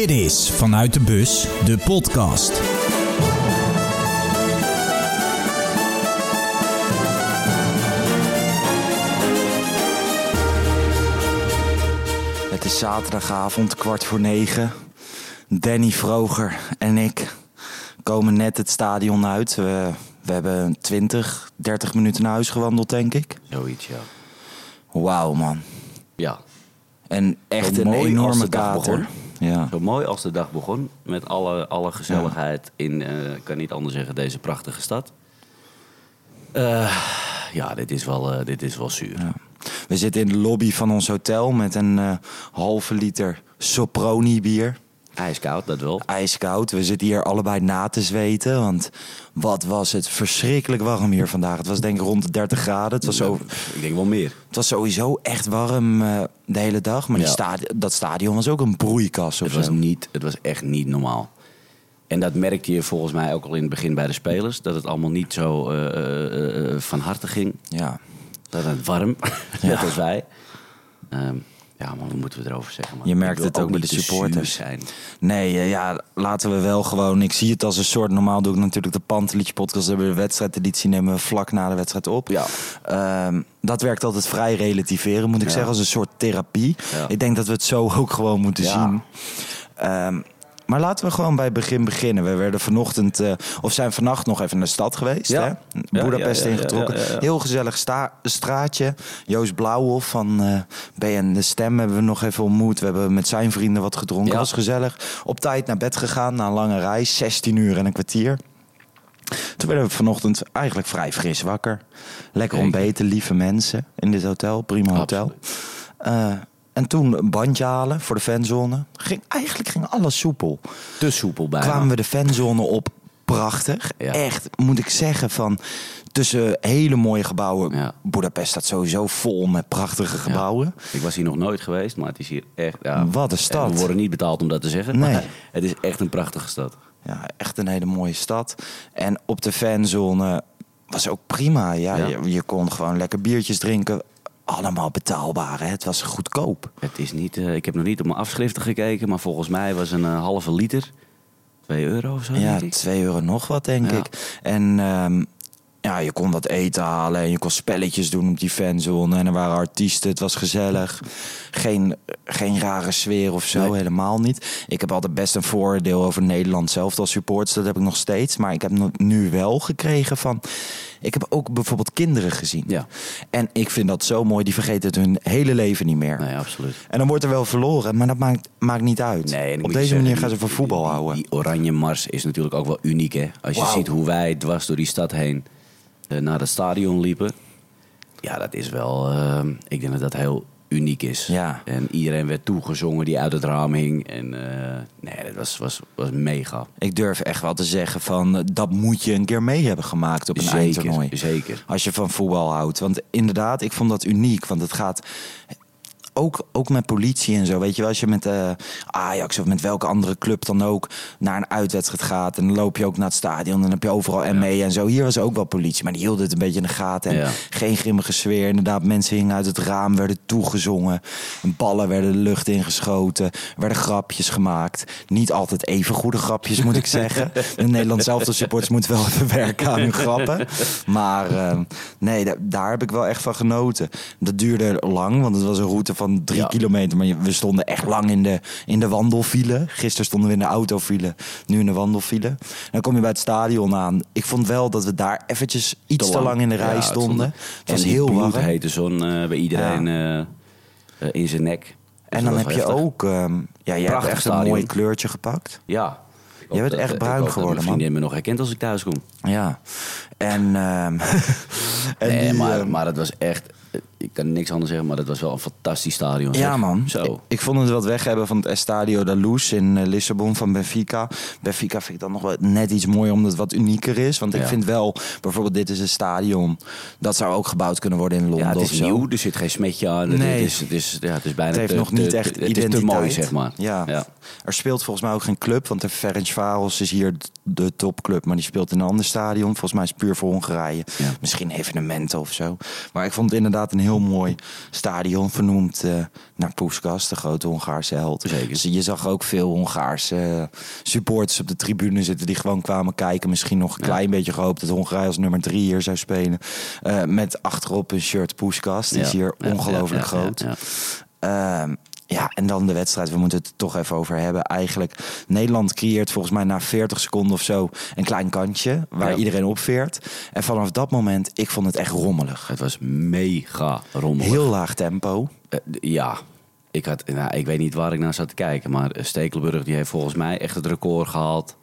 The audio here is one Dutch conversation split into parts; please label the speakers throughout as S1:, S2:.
S1: Dit is Vanuit de Bus, de podcast.
S2: Het is zaterdagavond, kwart voor negen. Danny Vroger en ik komen net het stadion uit. We, we hebben 20, 30 minuten naar huis gewandeld, denk ik.
S3: Zoiets, ja.
S2: Wauw, man.
S3: Ja,
S2: En echt een
S3: als
S2: enorme kater. Ja.
S3: zo mooi als de dag begon. Met alle, alle gezelligheid in, eh, ik kan niet anders zeggen, deze prachtige stad. Eh, ja, dit is wel, eh, dit is wel zuur.
S2: Ja. We zitten in de lobby van ons hotel met een halve liter Soproni bier.
S3: Ijskoud, dat wel.
S2: Ijskoud. We zitten hier allebei na te zweten. Want wat was het verschrikkelijk warm hier vandaag. Het was denk ik rond de 30 graden. Het was, zo,
S3: Ik denk wel meer.
S2: het was sowieso echt warm eh, de hele dag. Maar die
S3: Ja.
S2: stadi- dat stadion was ook een broeikas of
S3: Het was,
S2: zo.
S3: niet, het was echt niet normaal. En dat merkte je volgens mij ook al in het begin bij de spelers. Dat het allemaal niet zo eh, eh, van harte ging.
S2: Ja.
S3: Dat het warm,
S2: Ja.
S3: net als wij. Ehm, ja, maar wat moeten we erover zeggen? Man?
S2: Je merkt het ook bij de
S3: te
S2: supporters.
S3: Zijn.
S2: Nee, eh, ja, laten we wel gewoon. Ik zie het als een soort. Normaal doe ik natuurlijk de Pantelietje podcast. Hebben we de wedstrijdeditie nemen we vlak na de wedstrijd op.
S3: Ja.
S2: Ehm, dat werkt altijd vrij relativeren, moet ik
S3: Ja.
S2: zeggen, als een soort therapie.
S3: Ja.
S2: Ik denk dat we het zo ook gewoon moeten zien. Ehm, maar laten we gewoon bij het begin beginnen. We werden vanochtend, eh, of zijn vannacht nog even naar de stad geweest.
S3: Ja.
S2: Hè?
S3: Ja, ja, ja,
S2: ingetrokken. Heel gezellig sta- straatje. Joost Blauwhof van eh BN De Stem hebben we nog even ontmoet. We hebben met zijn vrienden wat gedronken. Was gezellig. Op tijd naar bed gegaan na een lange reis. 16 uur en een kwartier. Toen werden we vanochtend eigenlijk vrij fris wakker. Lekker ontbeten, lieve mensen in dit hotel. Prima hotel. En toen een bandje halen voor de fanzone. Ging, eigenlijk ging alles soepel.
S3: Te soepel bijna.
S2: Kwamen we de fanzone op. Prachtig.
S3: Ja.
S2: Echt, moet ik zeggen, van tussen hele mooie gebouwen.
S3: Ja.
S2: Budapest staat sowieso vol met prachtige
S3: Ja.
S2: gebouwen.
S3: Ik was hier nog nooit geweest, maar het is hier echt... Ja,
S2: Wat een stad.
S3: We worden niet betaald om dat te zeggen,
S2: Nee.
S3: maar het is echt een prachtige stad.
S2: Ja, echt een hele mooie stad. En op de fanzone was ook prima. Ja,
S3: Ja.
S2: Je, je kon gewoon lekker biertjes drinken. Allemaal betaalbaar. Hè? Het was goedkoop.
S3: Het is niet, eh, ik heb nog niet op mijn afschriften gekeken, maar volgens mij was een eh, halve liter 2 euro of zo.
S2: Ja,
S3: denk ik.
S2: 2 euro nog wat, denk
S3: Ja.
S2: ik. En ehm, ja, je kon wat eten halen en je kon spelletjes doen op die fanzone. En er waren artiesten, het was gezellig. Geen, geen rare sfeer of zo,
S3: Nee.
S2: helemaal niet. Ik heb altijd best een voordeel over Nederland zelf als supporters. Dat heb ik nog steeds. Maar ik heb nu wel gekregen van... Ik heb ook bijvoorbeeld kinderen gezien.
S3: Ja.
S2: En ik vind dat zo mooi. Die vergeten het hun hele leven niet meer.
S3: Nee, absoluut.
S2: En dan wordt er wel verloren, maar dat maakt, maakt niet uit.
S3: Nee,
S2: Op deze manier gaan ze van voetbal houden.
S3: Die oranje mars is natuurlijk ook wel uniek, hè. Als je ziet hoe wij dwars door die stad heen naar het stadion liepen. Ja, dat is wel... eh, ik denk dat dat heel uniek is.
S2: Ja.
S3: En iedereen werd toegezongen die uit het raam hing. En eh, nee, dat was, was, was mega.
S2: Ik durf echt wel te zeggen van eh, dat moet je een keer mee hebben gemaakt op een eindtoernooi.
S3: Zeker, zeker.
S2: Als je van voetbal houdt. Want inderdaad, ik vond dat uniek. Want het gaat ook, ook met politie en zo. Weet je wel, als je met eh, Ajax of met welke andere club dan ook naar een uitwedstrijd gaat. En dan loop je ook naar het stadion. En dan heb je overal ME en zo. Hier was ook wel politie. Maar die hielden het een beetje in de gaten. En
S3: Ja.
S2: geen grimmige sfeer. Inderdaad, mensen hingen uit het raam, werden toegezongen. Ballen werden de lucht ingeschoten. Er werden grapjes gemaakt. Niet altijd even goede grapjes, moet ik zeggen. De Nederlands zelfde supporters moeten wel even werken aan hun grappen. Maar eh, nee, da- daar heb ik wel echt van genoten. Dat duurde lang, want het was een route van drie
S3: Ja.
S2: kilometer. Maar je- we stonden echt lang in de, in de wandelfile. Gisteren stonden we in de autofile, nu in de wandelfile. Dan kom je bij het stadion aan. Ik vond wel dat we daar eventjes iets te lang, in de rij
S3: Ja, het
S2: stonden.
S3: stond-
S2: Het was heel warm.
S3: bloedhete zon eh, bij iedereen eh, eh, in zijn nek. Dus
S2: En dan heb je ook... ehm, ja, jij hebt echt een mooi kleurtje gepakt.
S3: Ja.
S2: Jij
S3: hoop
S2: bent echt bruin
S3: ik
S2: geworden,
S3: mijn
S2: man.
S3: vriendin me nog herkent als ik thuis kom.
S2: Ja. En, ehm, en
S3: nee,
S2: die,
S3: maar,
S2: ehm,
S3: maar het was echt... Ik kan niks anders zeggen, maar dat was wel een fantastisch stadion.
S2: Ja,
S3: zeg.
S2: man.
S3: Zo.
S2: Ik, ik vond het wat weg hebben van het Estadio da Luz in eh, Lissabon van Benfica. Benfica vind ik dan nog wel net iets mooier omdat het wat unieker is. Want ik
S3: Ja.
S2: vind wel, bijvoorbeeld dit is een stadion. Dat zou ook gebouwd kunnen worden in Londen
S3: Ja, het is
S2: zo.
S3: nieuw, er zit geen smetje aan. Het
S2: Nee.
S3: is, het is, ja, het is bijna
S2: Het heeft
S3: te-
S2: nog niet
S3: te-
S2: echt
S3: Het is
S2: identiteit.
S3: te mooi, zeg maar.
S2: Ja. Er speelt volgens mij ook geen club. Want de Ferencvaros is hier de topclub. Maar die speelt in een ander stadion. Volgens mij is het puur voor Hongarije.
S3: Ja.
S2: Misschien evenementen of zo. Maar ik vond het inderdaad een heel mooi stadion. Vernoemd eh, naar Puskas, de grote Hongaarse held.
S3: Zeker.
S2: Dus je zag ook veel Hongaarse eh, supporters op de tribune zitten. Die gewoon kwamen kijken. Misschien nog een
S3: Ja.
S2: klein beetje gehoopt dat Hongarije als nummer drie hier zou spelen. Eh, met achterop een shirt Puskas. Die is hier ongelooflijk groot.
S3: ja, ja.
S2: En dan de wedstrijd. We moeten het toch even over hebben. Eigenlijk, Nederland creëert volgens mij na 40 seconden of zo een klein kantje waar
S3: Ja.
S2: iedereen opveert. En vanaf dat moment, ik vond het echt rommelig.
S3: Het was mega rommelig.
S2: Heel laag tempo.
S3: Eh, ja, ik, had, nou, ik weet niet waar ik naar zat te kijken. Maar eh, Stekelenburg die heeft volgens mij echt het record gehaald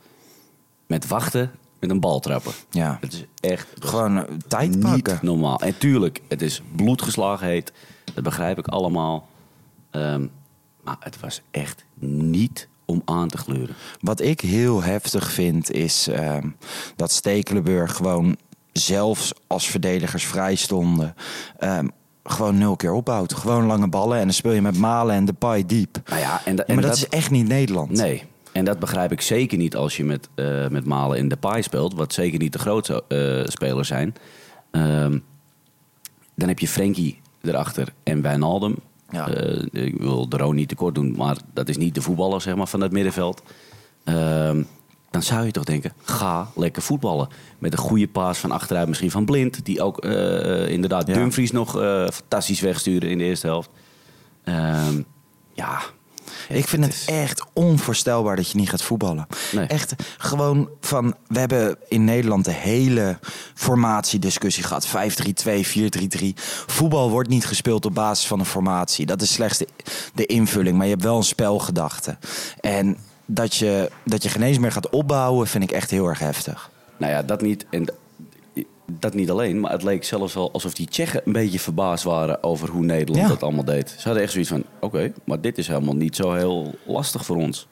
S3: met wachten met een bal trappen.
S2: Ja,
S3: Het is echt
S2: gewoon eh, tijd
S3: niet
S2: pakken.
S3: normaal. En tuurlijk, het is bloedgeslagen heet. Dat begrijp ik allemaal. Ehm, maar het was echt niet om aan te gluren.
S2: Wat ik heel heftig vind is ehm, dat Stekelenburg gewoon zelfs als verdedigers vrij stonden. ehm, gewoon nul keer opbouwt. Gewoon lange ballen en dan speel je met Malen en Depay diep.
S3: Nou ja, en, da- en
S2: maar dat, is echt niet Nederland.
S3: Nee. En dat begrijp ik zeker niet als je met, eh, met Malen in de paai speelt. Wat zeker niet de grootste eh, spelers zijn. Dan heb je Frenkie erachter en Wijnaldum.
S2: Ja.
S3: Eh, ik wil de Roon niet tekort doen, maar dat is niet de voetballer zeg maar, van het middenveld. Ehm, dan zou je toch denken, ga lekker voetballen. Met een goede paas van achteruit, misschien van Blind. Die ook eh, inderdaad
S2: Ja.
S3: Dumfries nog eh, fantastisch wegsturen in de eerste helft. Ehm, ja,
S2: Ik vind het echt onvoorstelbaar dat je niet gaat voetballen.
S3: Nee.
S2: Echt gewoon van. We hebben in Nederland de hele formatiediscussie gehad: 5-3-2, 4-3-3. Voetbal wordt niet gespeeld op basis van een formatie. Dat is slechts de, de invulling, maar je hebt wel een spelgedachte. En dat je, dat je geen eens meer gaat opbouwen, vind ik echt heel erg heftig.
S3: Nou ja, dat niet. En dat niet alleen, maar het leek zelfs wel alsof die Tsjechen een beetje verbaasd waren over hoe Nederland
S2: Ja.
S3: dat allemaal deed. Ze hadden echt zoiets van: oké, maar dit is helemaal niet zo heel lastig voor ons.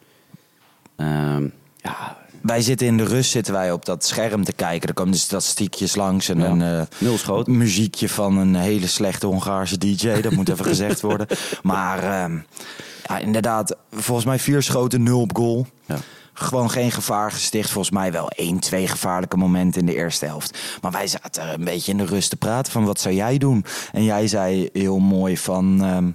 S3: Ehm, ja,
S2: Wij zitten in de rust zitten wij op dat scherm te kijken. Er komen de statistiekjes langs en
S3: Ja.
S2: een eh,
S3: Nul schoot.
S2: muziekje van een hele slechte Hongaarse DJ. Dat moet even gezegd worden. Maar ehm, ja, inderdaad, volgens mij vier schoten, nul op goal.
S3: Ja.
S2: Gewoon geen gevaar gesticht. Volgens mij wel één, twee gevaarlijke momenten in de eerste helft. Maar wij zaten een beetje in de rust te praten van wat zou jij doen? En jij zei heel mooi van, ehm,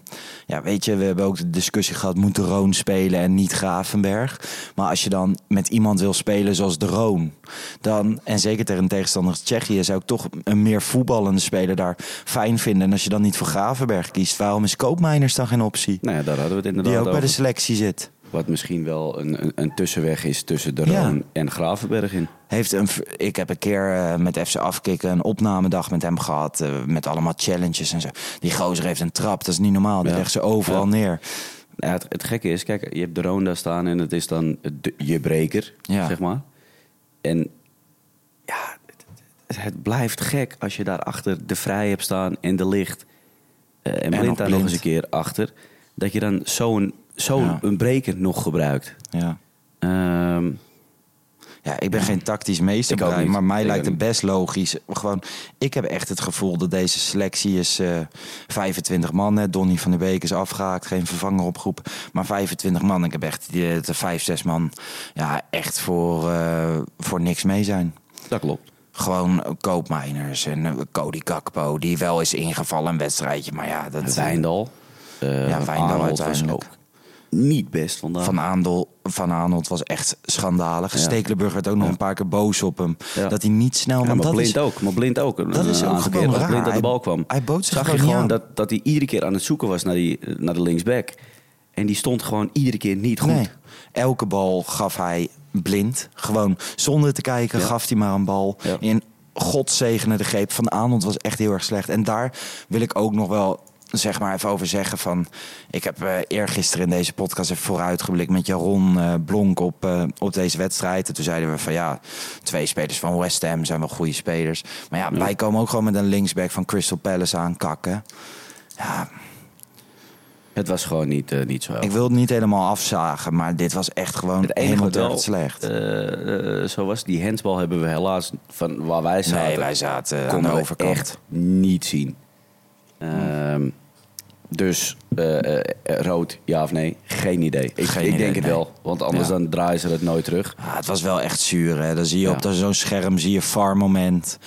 S2: ja weet je, we hebben ook de discussie gehad, moet de Roon spelen en niet Gravenberg? Maar als je dan met iemand wil spelen zoals de Roon, dan, en zeker tegen een tegenstander als Tsjechië, zou ik toch een meer voetballende speler daar fijn vinden. En als je dan niet voor Gravenberg kiest, waarom is Koopmeiners dan geen optie?
S3: nou ja, daar hadden we het inderdaad
S2: Die ook bij de selectie zit.
S3: Wat misschien wel een, een, een tussenweg is tussen de
S2: Ja.
S3: Roon en Gravenberg in.
S2: Heeft een, ik heb een keer eh, met FC Afkikken een opnamedag met hem gehad. eh, met allemaal challenges en zo. Die gozer heeft een trap, dat is niet normaal. Die
S3: Ja.
S2: legt ze overal
S3: Ja.
S2: neer.
S3: Ja, het, het gekke is, kijk, je hebt de Roon daar staan en het is dan de- je breker, zeg maar. En ja, het, blijft gek als je daarachter de Vrij hebt staan en de Licht. eh, en
S2: nog
S3: Blind daar nog eens een keer achter. Dat je dan zo'n zo
S2: Ja.
S3: een breker nog gebruikt.
S2: Ja.
S3: Ehm,
S2: Ja, ik ben geen tactisch
S3: niet.
S2: maar mij
S3: Ik
S2: lijkt het best logisch. Gewoon, ik heb echt het gevoel dat deze selectie is eh 25 man. Hè. Donny van der Beek is afgehaakt, geen vervanger opgeroepen. Maar 25 man, ik heb echt die, de 5, 6 man ja, echt voor, eh, voor niks mee zijn.
S3: dat klopt.
S2: Gewoon koopmijners en eh, Cody Kakpo, die wel is ingevallen een wedstrijdje. Maar ja, dat
S3: Wijndal.
S2: Ja, Wijndal uiteindelijk.
S3: ook niet best vandaag.
S2: Van, Aandel, van Arnold was echt schandalig.
S3: Ja.
S2: Stekelenburg werd ook nog
S3: Ja.
S2: een paar keer boos op hem.
S3: Ja.
S2: Dat hij niet snel...
S3: Ja, maar blind
S2: is,
S3: ook. Maar blind ook.
S2: Dat is ook gewoon
S3: keer
S2: raar.
S3: blind aan de
S2: Hij-
S3: bal kwam.
S2: hij bood zich
S3: zag je
S2: gewoon
S3: dat, dat hij iedere keer aan het zoeken was naar, die, naar de linksback. En die stond gewoon iedere keer niet goed.
S2: Nee. Elke bal gaf hij blind. Gewoon zonder te kijken gaf hij maar een bal. In God zegene de greep van Arnold was echt heel erg slecht. En daar wil ik ook nog wel zeg maar even over zeggen van... Ik heb eh eergisteren in deze podcast even vooruitgeblikt met Jaron eh, Blonk op, eh, op deze wedstrijd. En toen zeiden we van ja, twee spelers van West Ham zijn wel goede spelers. Maar ja, wij komen ook gewoon met een linksback van Crystal Palace aankakken. Ja,
S3: Het was gewoon niet, niet zo
S2: ik wil het niet helemaal afzagen, maar dit was echt gewoon
S3: Het enige
S2: helemaal
S3: wel,
S2: slecht.
S3: zo was die handsbal hebben we helaas van waar wij zaten.
S2: Nee, wij zaten aan de overkant.
S3: echt niet zien. Ehm, Dus eh, eh, rood, ja of nee? Geen idee. Ik,
S2: Geen
S3: ik
S2: idee,
S3: denk het
S2: nee.
S3: wel, want anders
S2: Ja.
S3: dan draaien ze het nooit terug.
S2: Ja, het was wel echt zuur. Hè? Dan zie je
S3: Ja.
S2: op zo'n scherm zie je far moment.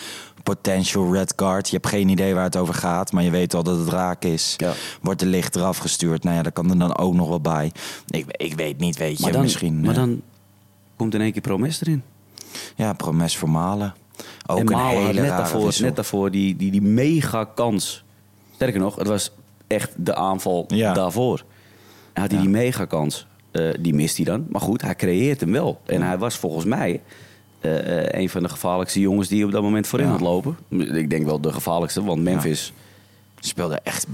S2: Potential red card. Je hebt geen idee waar het over gaat, maar je weet al dat het raak is.
S3: Ja.
S2: Wordt de licht eraf gestuurd. Nou ja, daar kan er dan ook nog wel bij. Ik, ik weet niet, weet je.
S3: Maar dan,
S2: misschien.
S3: maar dan komt in één keer Promes erin.
S2: Ja, Promes voor Malen. Ook
S3: en
S2: een
S3: Malen
S2: hele
S3: net
S2: rare
S3: daarvoor,
S2: wissel.
S3: net daarvoor die, die, die mega kans. Sterker nog, het was echt de aanval
S2: Ja.
S3: daarvoor. En had hij die mega kans. eh, die mist hij dan. Maar goed, hij creëert hem wel. En hij was volgens mij eh, eh, een van de gevaarlijkste jongens die op dat moment voorin had lopen. Ik denk wel de gevaarlijkste, want Memphis...
S2: Speelde echt,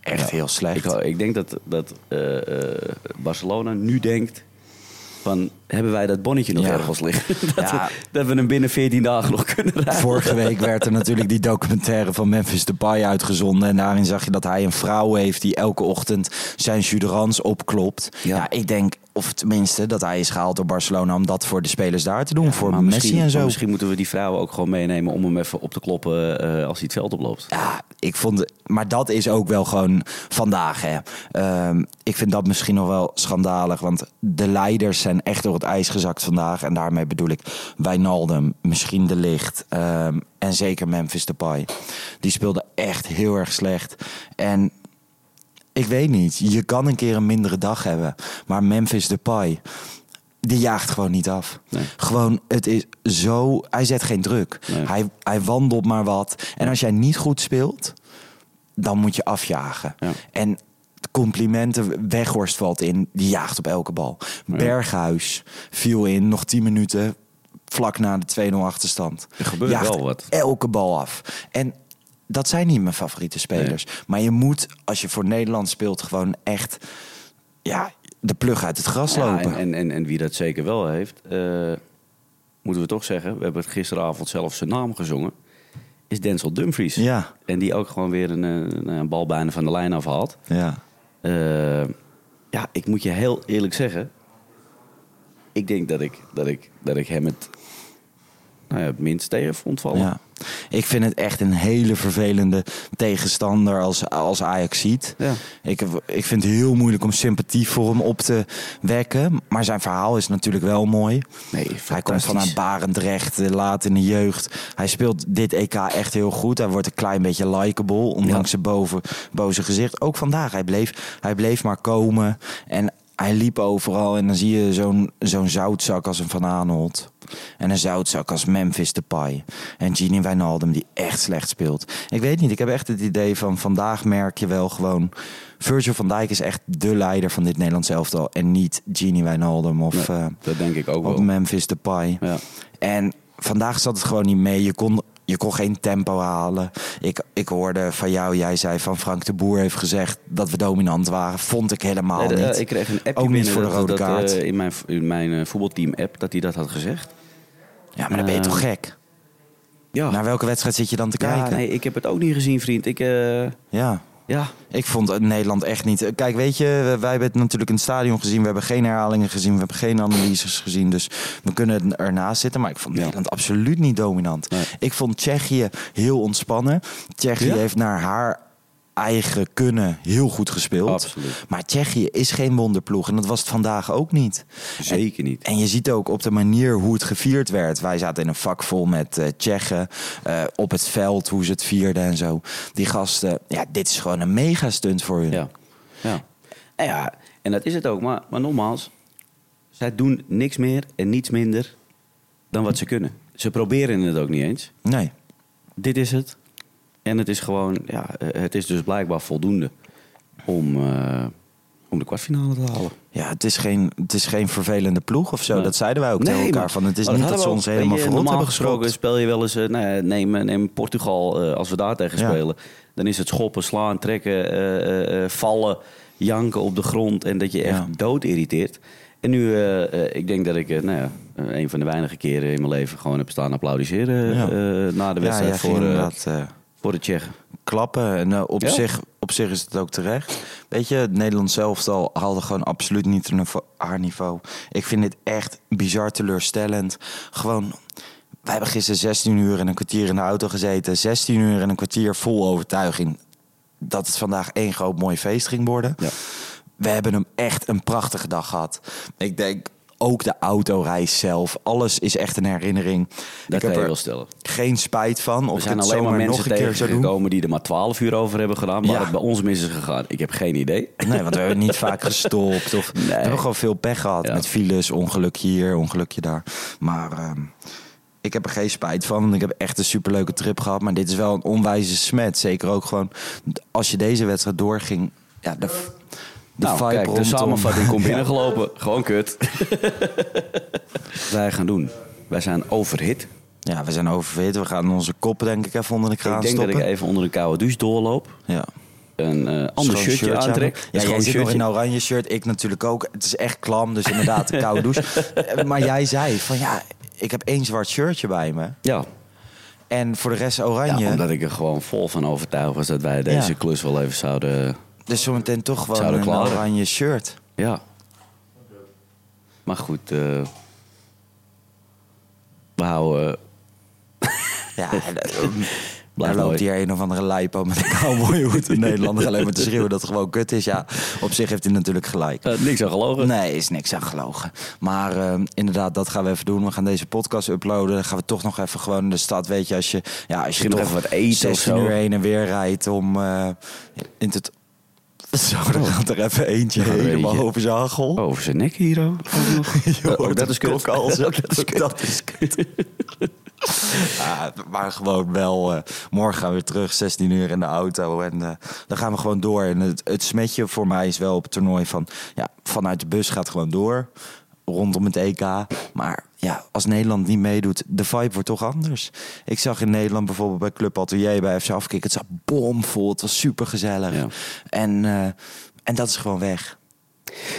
S2: echt heel slecht.
S3: Ik, ik denk dat, dat Barcelona nu denkt van... hebben wij dat bonnetje nog
S2: Ja.
S3: ergens liggen? dat,
S2: Ja.
S3: we, dat we hem binnen 14 dagen nog kunnen rijden.
S2: Vorige week werd er natuurlijk die documentaire van Memphis Depay uitgezonden. En daarin zag je dat hij een vrouw heeft die elke ochtend zijn jus opklopt.
S3: Ja.
S2: Ja. ik denk, of tenminste, dat hij is gehaald door Barcelona om dat voor de spelers daar te doen. voor Messi en zo.
S3: misschien moeten we die vrouwen ook gewoon meenemen om hem even op te kloppen eh, als hij het veld oploopt.
S2: Ja, ik vond, maar dat is ook wel gewoon vandaag. Hè. Ehm, ik vind dat misschien nog wel schandalig, want de leiders zijn echt door het ijs gezakt vandaag. En daarmee bedoel ik Wijnaldum, misschien De Licht ehm, en zeker Memphis Depay. Die speelden echt heel erg slecht. En ik weet niet, je kan een keer een mindere dag hebben, maar Memphis Depay... Die jaagt gewoon niet af.
S3: Nee.
S2: Gewoon, het is zo. Hij zet geen druk.
S3: Nee.
S2: Hij, hij wandelt maar wat. En als jij niet goed speelt, dan moet je afjagen.
S3: Ja.
S2: En complimenten, Weghorst valt in, die jaagt op elke bal. Berghuis viel in, nog 10 minuten, vlak na de 2-0 achterstand.
S3: Er gebeurt
S2: Jaagt
S3: wel wat.
S2: elke bal af. En dat zijn niet mijn favoriete spelers. Maar je moet, als je voor Nederland speelt, gewoon echt ja, de plug uit het gras
S3: Ja,
S2: lopen.
S3: en, en, en, en wie dat zeker wel heeft, eh, moeten we toch zeggen, we hebben het gisteravond zelf zijn naam gezongen, is Denzel Dumfries.
S2: Ja.
S3: En die ook gewoon weer een, een, een bal bijna van de lijn afhaalt.
S2: ja.
S3: Eh, ja, ik moet je heel eerlijk zeggen. Ik denk dat ik, dat ik, dat ik hem het, nou ja, het minst tegen vond vallen.
S2: Ja. Ik vind het echt een hele vervelende tegenstander als, als Ajax ziet.
S3: Ja.
S2: Ik, ik vind het heel moeilijk om sympathie voor hem op te wekken. Maar zijn verhaal is natuurlijk wel mooi.
S3: Nee,
S2: Hij komt vanuit Barendrecht, eh, laat in de jeugd. Hij speelt dit EK echt heel goed. Hij wordt een klein beetje likable, ondanks
S3: Ja.
S2: zijn boven, boze gezicht. Ook vandaag, hij bleef, hij bleef maar komen. En hij liep overal en dan zie je zo'n zo'n zoutzak als een Van Aanholt. En een zoutzak als Memphis Depay. En Gini Wijnaldum die echt slecht speelt. Ik weet niet, ik heb echt het idee van vandaag merk je wel gewoon... Virgil van Dijk is echt de leider van dit Nederlands elftal. En niet Gini Wijnaldum of,
S3: Nee,
S2: eh,
S3: dat denk ik ook wel.
S2: Memphis Depay.
S3: Ja.
S2: En vandaag zat het gewoon niet mee. Je kon, je kon geen tempo halen. Ik, ik hoorde van jou, jij zei van Frank de Boer heeft gezegd dat we dominant waren. Vond ik helemaal
S3: Nee, de-
S2: niet.
S3: eh, ik kreeg een appje
S2: Ook niet voor de
S3: dat-
S2: rode
S3: dat, eh,
S2: kaart.
S3: in mijn, in mijn eh, voetbalteam-app dat hij dat had gezegd.
S2: Ja, maar dan ben je
S3: eh,
S2: toch gek?
S3: Ja,
S2: Naar welke wedstrijd zit je dan te
S3: ja
S2: kijken?
S3: nee, ik heb het ook niet gezien, vriend. Ik, eh,
S2: Ja.
S3: ja,
S2: Ik vond Nederland echt niet. Kijk, weet je, wij hebben het natuurlijk in het stadion gezien. We hebben geen herhalingen gezien. We hebben geen analyses gezien. Dus we kunnen ernaast zitten. Maar ik vond
S3: Ja.
S2: Nederland absoluut niet dominant.
S3: Nee.
S2: Ik vond Tsjechië heel ontspannen. Tsjechië
S3: Ja?
S2: heeft naar haar eigen kunnen heel goed gespeeld.
S3: Absoluut.
S2: Maar Tsjechië is geen wonderploeg. En dat was het vandaag ook niet.
S3: zeker niet.
S2: En je ziet ook op de manier hoe het gevierd werd. Wij zaten in een vak vol met eh Tsjechen. eh, op het veld, hoe ze het vierden en zo. Die gasten, ja, dit is gewoon een mega stunt voor hun.
S3: Ja. Ja. En ja, en dat is het ook. Maar, maar nogmaals, zij doen niks meer en niets minder dan wat ze kunnen. Ze proberen het ook niet eens.
S2: Nee.
S3: Dit is het. En het is gewoon, ja, eh, het is dus blijkbaar voldoende om, eh, om de kwartfinale te halen.
S2: Ja, het is geen, het is geen vervelende ploeg of zo.
S3: Nee.
S2: Dat zeiden wij ook tegen elkaar.
S3: maar-
S2: Van, het is niet dat ze ons helemaal verrot
S3: Normaal
S2: hebben
S3: gesproken speel je wel eens, eh, nou ja, neem, neem Portugal, als we daar tegen
S2: Ja.
S3: spelen. Dan is het schoppen, slaan, trekken, vallen, janken op de grond. En dat je echt
S2: Ja.
S3: dood irriteert. En nu, ik denk dat ik, nou ja, een van de weinige keren in mijn leven gewoon heb staan applaudisseren
S2: Ja.
S3: na de
S2: Ja,
S3: wedstrijd
S2: jij
S3: voor, voor de Tsjechen.
S2: klappen. En eh, op,
S3: Ja.
S2: zich, op zich is het ook terecht. Weet je, het Nederlands zelftal haalde gewoon absoluut niet hun- haar niveau. Ik vind dit echt bizar teleurstellend. Gewoon... Wij hebben gisteren 16 uur en een kwartier in de auto gezeten. 16 uur en een kwartier vol overtuiging. dat het vandaag één groot mooi feest ging worden.
S3: Ja.
S2: We hebben hem echt een prachtige dag gehad. Ik denk ook de autoreis zelf. Alles is echt een herinnering.
S3: Dat
S2: ik
S3: kan
S2: heb
S3: je
S2: er
S3: wel stellen.
S2: geen spijt van. Of
S3: Er zijn alleen maar mensen
S2: nog een keer
S3: tegengekomen die er maar 12 uur over hebben gedaan. Maar
S2: Ja.
S3: het bij ons mis is gegaan. Ik heb geen idee.
S2: Nee, want we hebben niet vaak gestopt. Of, We hebben gewoon veel pech gehad.
S3: Ja.
S2: Met files, ongelukje hier, ongelukje daar. Maar ehm, ik heb er geen spijt van. want Ik heb echt een superleuke trip gehad. Maar dit is wel een onwijze smet. Zeker ook gewoon als je deze wedstrijd doorging. Ja, de, de
S3: nou, kijk, de samenvatting komt
S2: Ja.
S3: binnengelopen. Gewoon kut. Wij gaan doen. Wij zijn overhit.
S2: Ja, we zijn oververhit. We gaan onze kop denk ik even onder de kraan
S3: ik denk
S2: stoppen.
S3: dat ik even onder een koude douche doorloop.
S2: Ja.
S3: Een eh ander shirtje,
S2: aan.
S3: aantrek.
S2: Ja, jij zit nog
S3: shirtje.
S2: in een oranje shirt. Ik natuurlijk ook. Het is echt klam, dus inderdaad een koude douche. Eh, maar jij zei van ja, ik heb één zwart shirtje bij me.
S3: Ja.
S2: En voor de rest
S3: ja,
S2: oranje.
S3: omdat ik er gewoon vol van overtuigd was dat wij deze
S2: Ja.
S3: klus wel even zouden...
S2: Dus zometeen toch gewoon
S3: Zouden
S2: een
S3: klaren.
S2: oranje shirt.
S3: Ja. Maar goed, eh, we houden...
S2: Ja, daar
S3: Blijf
S2: loopt
S3: mooi.
S2: hier een of andere lijpo met een cowboyhoed in Nederland. Alleen maar te schreeuwen dat het gewoon kut is. Ja, op zich heeft hij natuurlijk gelijk.
S3: Eh, niks aan gelogen.
S2: Nee, is niks aan gelogen. Maar eh, inderdaad, dat gaan we even doen. We gaan deze podcast uploaden. Dan gaan we toch nog even gewoon in de stad. Weet je, als je, ja, als je
S3: Misschien nog
S2: toch
S3: even wat eten of
S2: 16
S3: zo.
S2: uur heen en weer rijdt om eh, in het... Zo, dan gaat er even eentje helemaal over zijn hagel.
S3: Oh, over zijn nek hier ook. Dat is kut. dat is kut.
S2: dat is kut. Ja, maar gewoon wel. eh, morgen gaan we weer terug, 16 uur in de auto. En eh, dan gaan we gewoon door. En het, het smetje voor mij is wel op het toernooi van... Ja, vanuit de bus gaat gewoon door. Rondom het EK. Maar ja, als Nederland niet meedoet, de vibe wordt toch anders. Ik zag in Nederland bijvoorbeeld bij Club Atelier, bij FC Afkik... Het zat bomvol, het was super gezellig.
S3: Ja.
S2: En, eh, en dat is gewoon weg.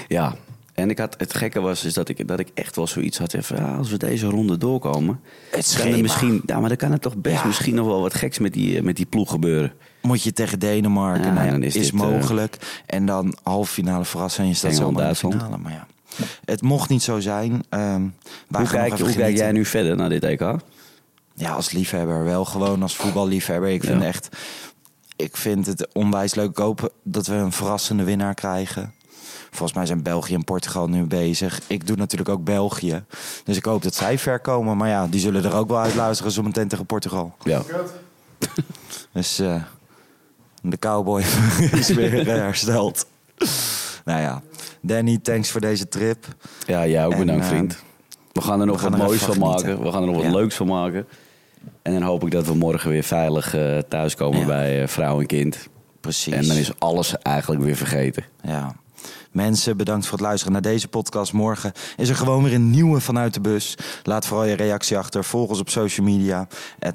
S3: Ja, en ik had, het gekke was is dat, ik, dat ik echt wel zoiets had. Van, ja, als we deze ronde doorkomen,
S2: Het
S3: kan er misschien, ja, maar dan kan het toch best
S2: Ja.
S3: misschien nog wel wat geks met die, eh, met die ploeg gebeuren.
S2: Moet je tegen Denemarken,
S3: Ja,
S2: nou
S3: dan is
S2: is,
S3: dit, eh,
S2: mogelijk. En dan halve finale zomaar in de
S3: Duitsland.
S2: finale. Maar ja, het mocht niet zo zijn. Ehm
S3: Hoe kijk, hoe kijk jij nu verder naar dit EK?
S2: Ja, als liefhebber wel. Gewoon als voetballiefhebber. Ik vind
S3: Ja.
S2: echt... Ik vind het onwijs leuk. Ik hoop dat we een verrassende winnaar krijgen. Volgens mij zijn België en Portugal nu bezig. Ik doe natuurlijk ook België. Dus ik hoop dat zij ver komen. Maar ja, die zullen er ook wel uit luisteren zometeen tegen Portugal.
S3: Ja.
S2: Dus eh, de cowboy is weer eh, hersteld. nou ja, Danny, thanks voor deze trip.
S3: Ja, jij ook
S2: En,
S3: bedankt,
S2: eh,
S3: vriend. We gaan er nog
S2: gaan
S3: wat
S2: er
S3: moois
S2: van
S3: maken.
S2: genieten.
S3: We gaan er nog wat
S2: Ja.
S3: leuks van maken. En dan hoop ik dat we morgen weer veilig eh, thuiskomen
S2: Ja.
S3: bij eh, vrouw en kind.
S2: Precies.
S3: En dan is alles eigenlijk weer vergeten.
S2: Ja. Mensen, bedankt voor het luisteren naar deze podcast. Morgen is er gewoon weer een nieuwe vanuit de bus. Laat vooral je reactie achter. Volg ons op social media.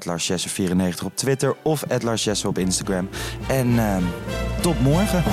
S2: LarsJesse94 op Twitter of LarsJesse op Instagram. En ehm tot morgen.